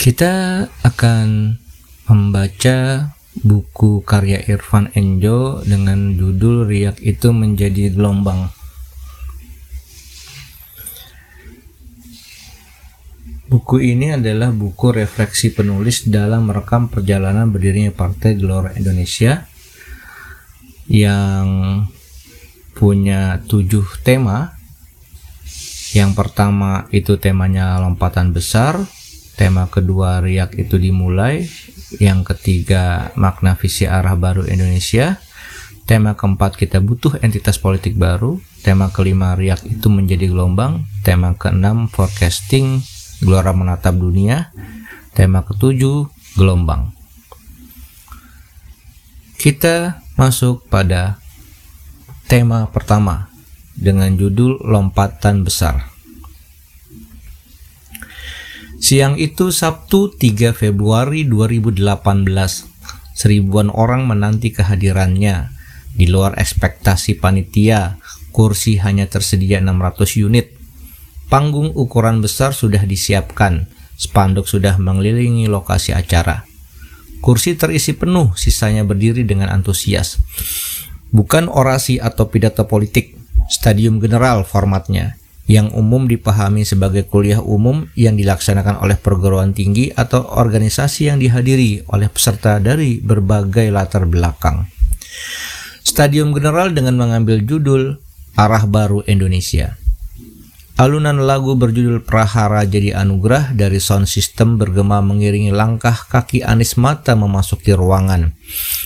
Kita akan membaca buku karya Irfan Enjo dengan judul Riak itu menjadi gelombang. Buku ini adalah buku refleksi penulis dalam merekam perjalanan berdirinya Partai Gelora Indonesia yang punya tujuh tema. Yang pertama itu temanya lompatan besar, tema kedua riak itu dimulai, yang ketiga makna visi arah baru Indonesia, tema keempat kita butuh entitas politik baru, tema kelima riak itu menjadi gelombang, tema keenam forecasting Gelora menatap dunia. Tema ketujuh, gelombang. Kita masuk pada tema pertama dengan judul lompatan besar. Siang itu Sabtu 3 Februari 2018, seribuan orang menanti kehadirannya. Di luar ekspektasi panitia, kursi hanya tersedia 600 unit. Panggung ukuran besar sudah disiapkan, spanduk sudah mengelilingi lokasi acara. Kursi terisi penuh, sisanya berdiri dengan antusias. Bukan orasi atau pidato politik, stadium general formatnya, yang umum dipahami sebagai kuliah umum yang dilaksanakan oleh perguruan tinggi atau organisasi yang dihadiri oleh peserta dari berbagai latar belakang. Stadium general dengan mengambil judul Arah Baru Indonesia. Alunan lagu berjudul Prahara Jadi Anugerah dari sound system bergema mengiringi langkah kaki Anis Mata memasuki ruangan.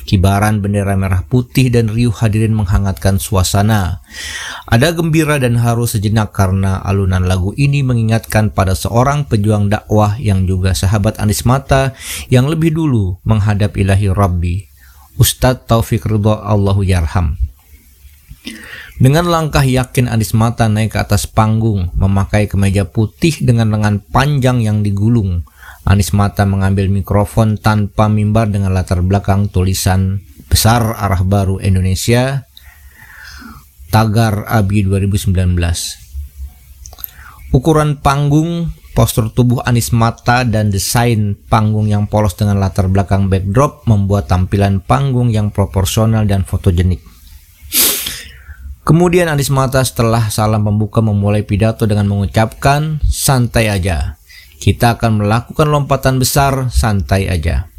Kibaran bendera merah putih dan riuh hadirin menghangatkan suasana. Ada gembira dan haru sejenak karena alunan lagu ini mengingatkan pada seorang pejuang dakwah yang juga sahabat Anis Mata yang lebih dulu menghadap ilahi Rabbi, Ustadz Taufik Ridho Allahu Yarham. Dengan langkah yakin Anis Mata naik ke atas panggung, memakai kemeja putih dengan lengan panjang yang digulung. Anis Mata mengambil mikrofon tanpa mimbar dengan latar belakang tulisan besar arah baru Indonesia Tagar Abi 2019. Ukuran panggung, postur tubuh Anis Mata dan desain panggung yang polos dengan latar belakang backdrop membuat tampilan panggung yang proporsional dan fotogenik. Kemudian Anies Mata setelah salam pembuka memulai pidato dengan mengucapkan santai aja. Kita akan melakukan lompatan besar santai aja.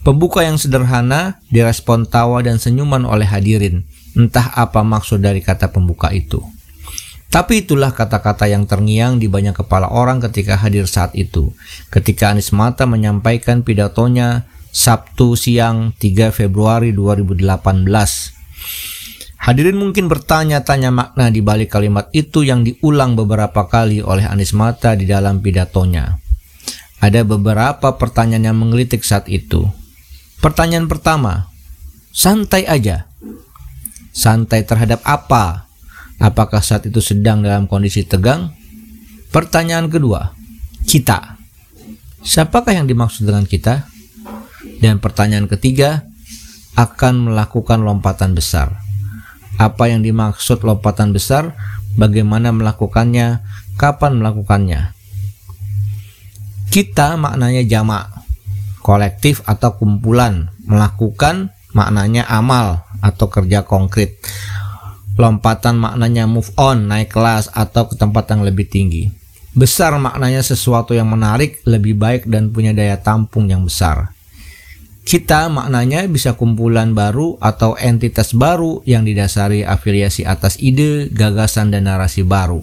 Pembuka yang sederhana direspon tawa dan senyuman oleh hadirin. Entah apa maksud dari kata pembuka itu. Tapi itulah kata-kata yang terngiang di banyak kepala orang ketika hadir saat itu. Ketika Anies Mata menyampaikan pidatonya Sabtu siang 3 Februari 2018 Hadirin mungkin bertanya-tanya makna di balik kalimat itu yang diulang beberapa kali oleh Anies Mata di dalam pidatonya. Ada beberapa pertanyaan yang menggelitik saat itu. Pertanyaan pertama, santai aja. Santai terhadap apa? Apakah saat itu sedang dalam kondisi tegang? Pertanyaan kedua, kita. Siapakah yang dimaksud dengan kita? Dan pertanyaan ketiga, akan melakukan lompatan besar apa yang dimaksud lompatan besar, bagaimana melakukannya, kapan melakukannya. Kita maknanya jamak, kolektif atau kumpulan, melakukan maknanya amal atau kerja konkret. Lompatan maknanya move on, naik kelas atau ke tempat yang lebih tinggi. Besar maknanya sesuatu yang menarik, lebih baik dan punya daya tampung yang besar. Kita maknanya bisa kumpulan baru atau entitas baru yang didasari afiliasi atas ide, gagasan, dan narasi baru.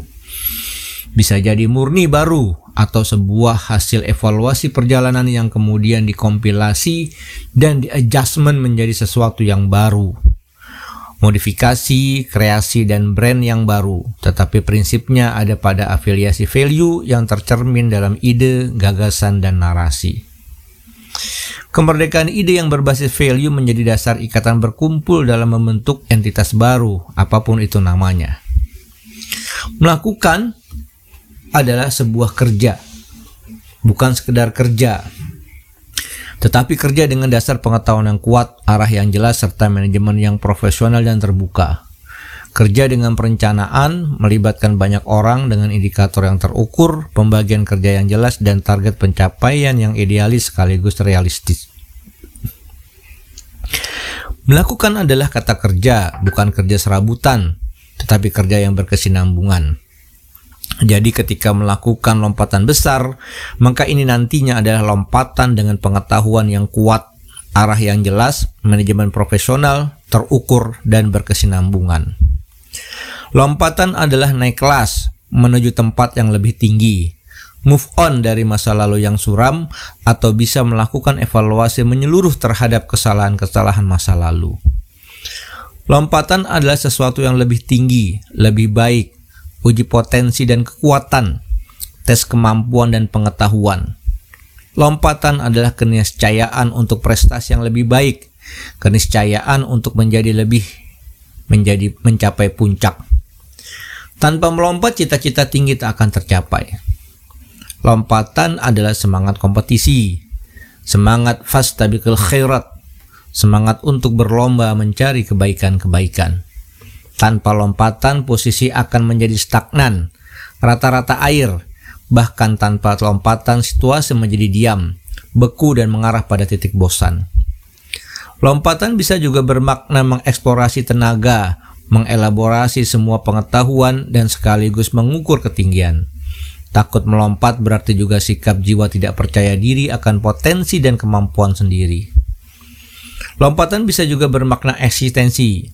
Bisa jadi murni baru atau sebuah hasil evaluasi perjalanan yang kemudian dikompilasi dan di-adjustment menjadi sesuatu yang baru. Modifikasi, kreasi, dan brand yang baru, tetapi prinsipnya ada pada afiliasi value yang tercermin dalam ide, gagasan, dan narasi. Kemerdekaan ide yang berbasis value menjadi dasar ikatan berkumpul dalam membentuk entitas baru, apa pun itu namanya. Melakukan adalah sebuah kerja, bukan sekedar kerja, tetapi kerja dengan dasar pengetahuan yang kuat, arah yang jelas, serta manajemen yang profesional dan terbuka. Kerja dengan perencanaan melibatkan banyak orang dengan indikator yang terukur, pembagian kerja yang jelas, dan target pencapaian yang idealis sekaligus realistis. Melakukan adalah kata kerja, bukan kerja serabutan, tetapi kerja yang berkesinambungan. Jadi ketika melakukan lompatan besar, maka ini nantinya adalah lompatan dengan pengetahuan yang kuat, arah yang jelas, manajemen profesional, terukur, dan berkesinambungan. Lompatan adalah naik kelas menuju tempat yang lebih tinggi, move on dari masa lalu yang suram, atau bisa melakukan evaluasi menyeluruh terhadap kesalahan-kesalahan masa lalu. Lompatan adalah sesuatu yang lebih tinggi, lebih baik, uji potensi dan kekuatan, tes kemampuan dan pengetahuan. Lompatan adalah keniscayaan untuk prestasi yang lebih baik, keniscayaan untuk menjadi lebih menjadi mencapai puncak. Tanpa melompat, cita-cita tinggi tak akan tercapai. Lompatan adalah semangat kompetisi, semangat fastabiqul khairat, semangat untuk berlomba mencari kebaikan-kebaikan. Tanpa lompatan, posisi akan menjadi stagnan, rata-rata air, bahkan tanpa lompatan situasi menjadi diam, beku dan mengarah pada titik bosan. Lompatan bisa juga bermakna mengeksplorasi tenaga, mengelaborasi semua pengetahuan dan sekaligus mengukur ketinggian. Takut melompat berarti juga sikap jiwa tidak percaya diri akan potensi dan kemampuan sendiri. Lompatan bisa juga bermakna eksistensi,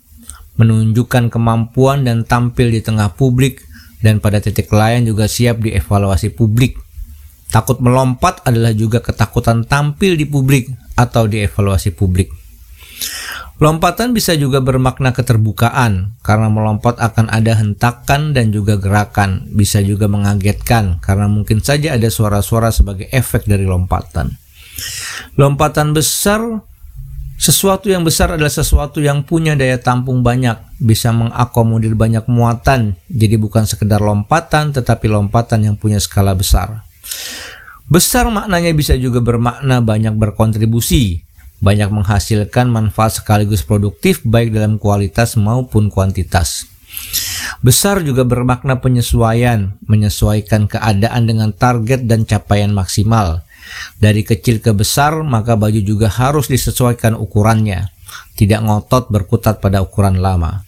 menunjukkan kemampuan dan tampil di tengah publik dan pada titik lain juga siap dievaluasi publik. Takut melompat adalah juga ketakutan tampil di publik atau dievaluasi publik. Lompatan bisa juga bermakna keterbukaan, karena melompat akan ada hentakan dan juga gerakan. Bisa juga mengagetkan, karena mungkin saja ada suara-suara sebagai efek dari lompatan. Lompatan besar, sesuatu yang besar adalah sesuatu yang punya daya tampung banyak, bisa mengakomodir banyak muatan, jadi bukan sekedar lompatan, tetapi lompatan yang punya skala besar. Besar maknanya bisa juga bermakna banyak berkontribusi, banyak menghasilkan manfaat sekaligus produktif baik dalam kualitas maupun kuantitas. Besar juga bermakna penyesuaian, menyesuaikan keadaan dengan target dan capaian maksimal. Dari kecil ke besar, maka baju juga harus disesuaikan ukurannya, tidak ngotot berkutat pada ukuran lama.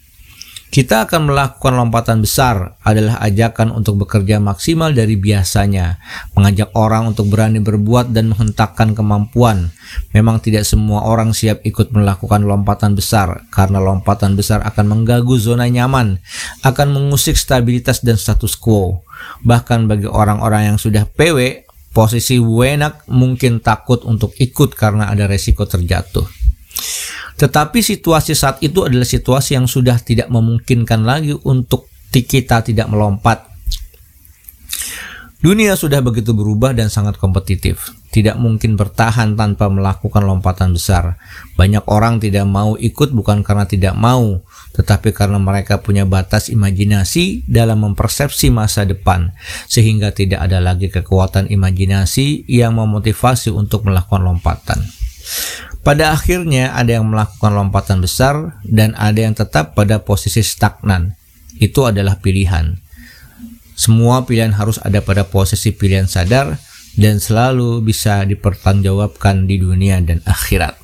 Kita akan melakukan lompatan besar adalah ajakan untuk bekerja maksimal dari biasanya, mengajak orang untuk berani berbuat dan menghentakkan kemampuan. Memang tidak semua orang siap ikut melakukan lompatan besar karena lompatan besar akan mengganggu zona nyaman, akan mengusik stabilitas dan status quo. Bahkan bagi orang-orang yang sudah PW, posisi wenak mungkin takut untuk ikut karena ada resiko terjatuh. Tetapi situasi saat itu adalah situasi yang sudah tidak memungkinkan lagi untuk kita tidak melompat. Dunia sudah begitu berubah dan sangat kompetitif. Tidak mungkin bertahan tanpa melakukan lompatan besar. Banyak orang tidak mau ikut bukan karena tidak mau, tetapi karena mereka punya batas imajinasi dalam mempersepsi masa depan, sehingga tidak ada lagi kekuatan imajinasi yang memotivasi untuk melakukan lompatan. Pada akhirnya ada yang melakukan lompatan besar dan ada yang tetap pada posisi stagnan. Itu adalah pilihan. Semua pilihan harus ada pada posisi pilihan sadar dan selalu bisa dipertanggungjawabkan di dunia dan akhirat.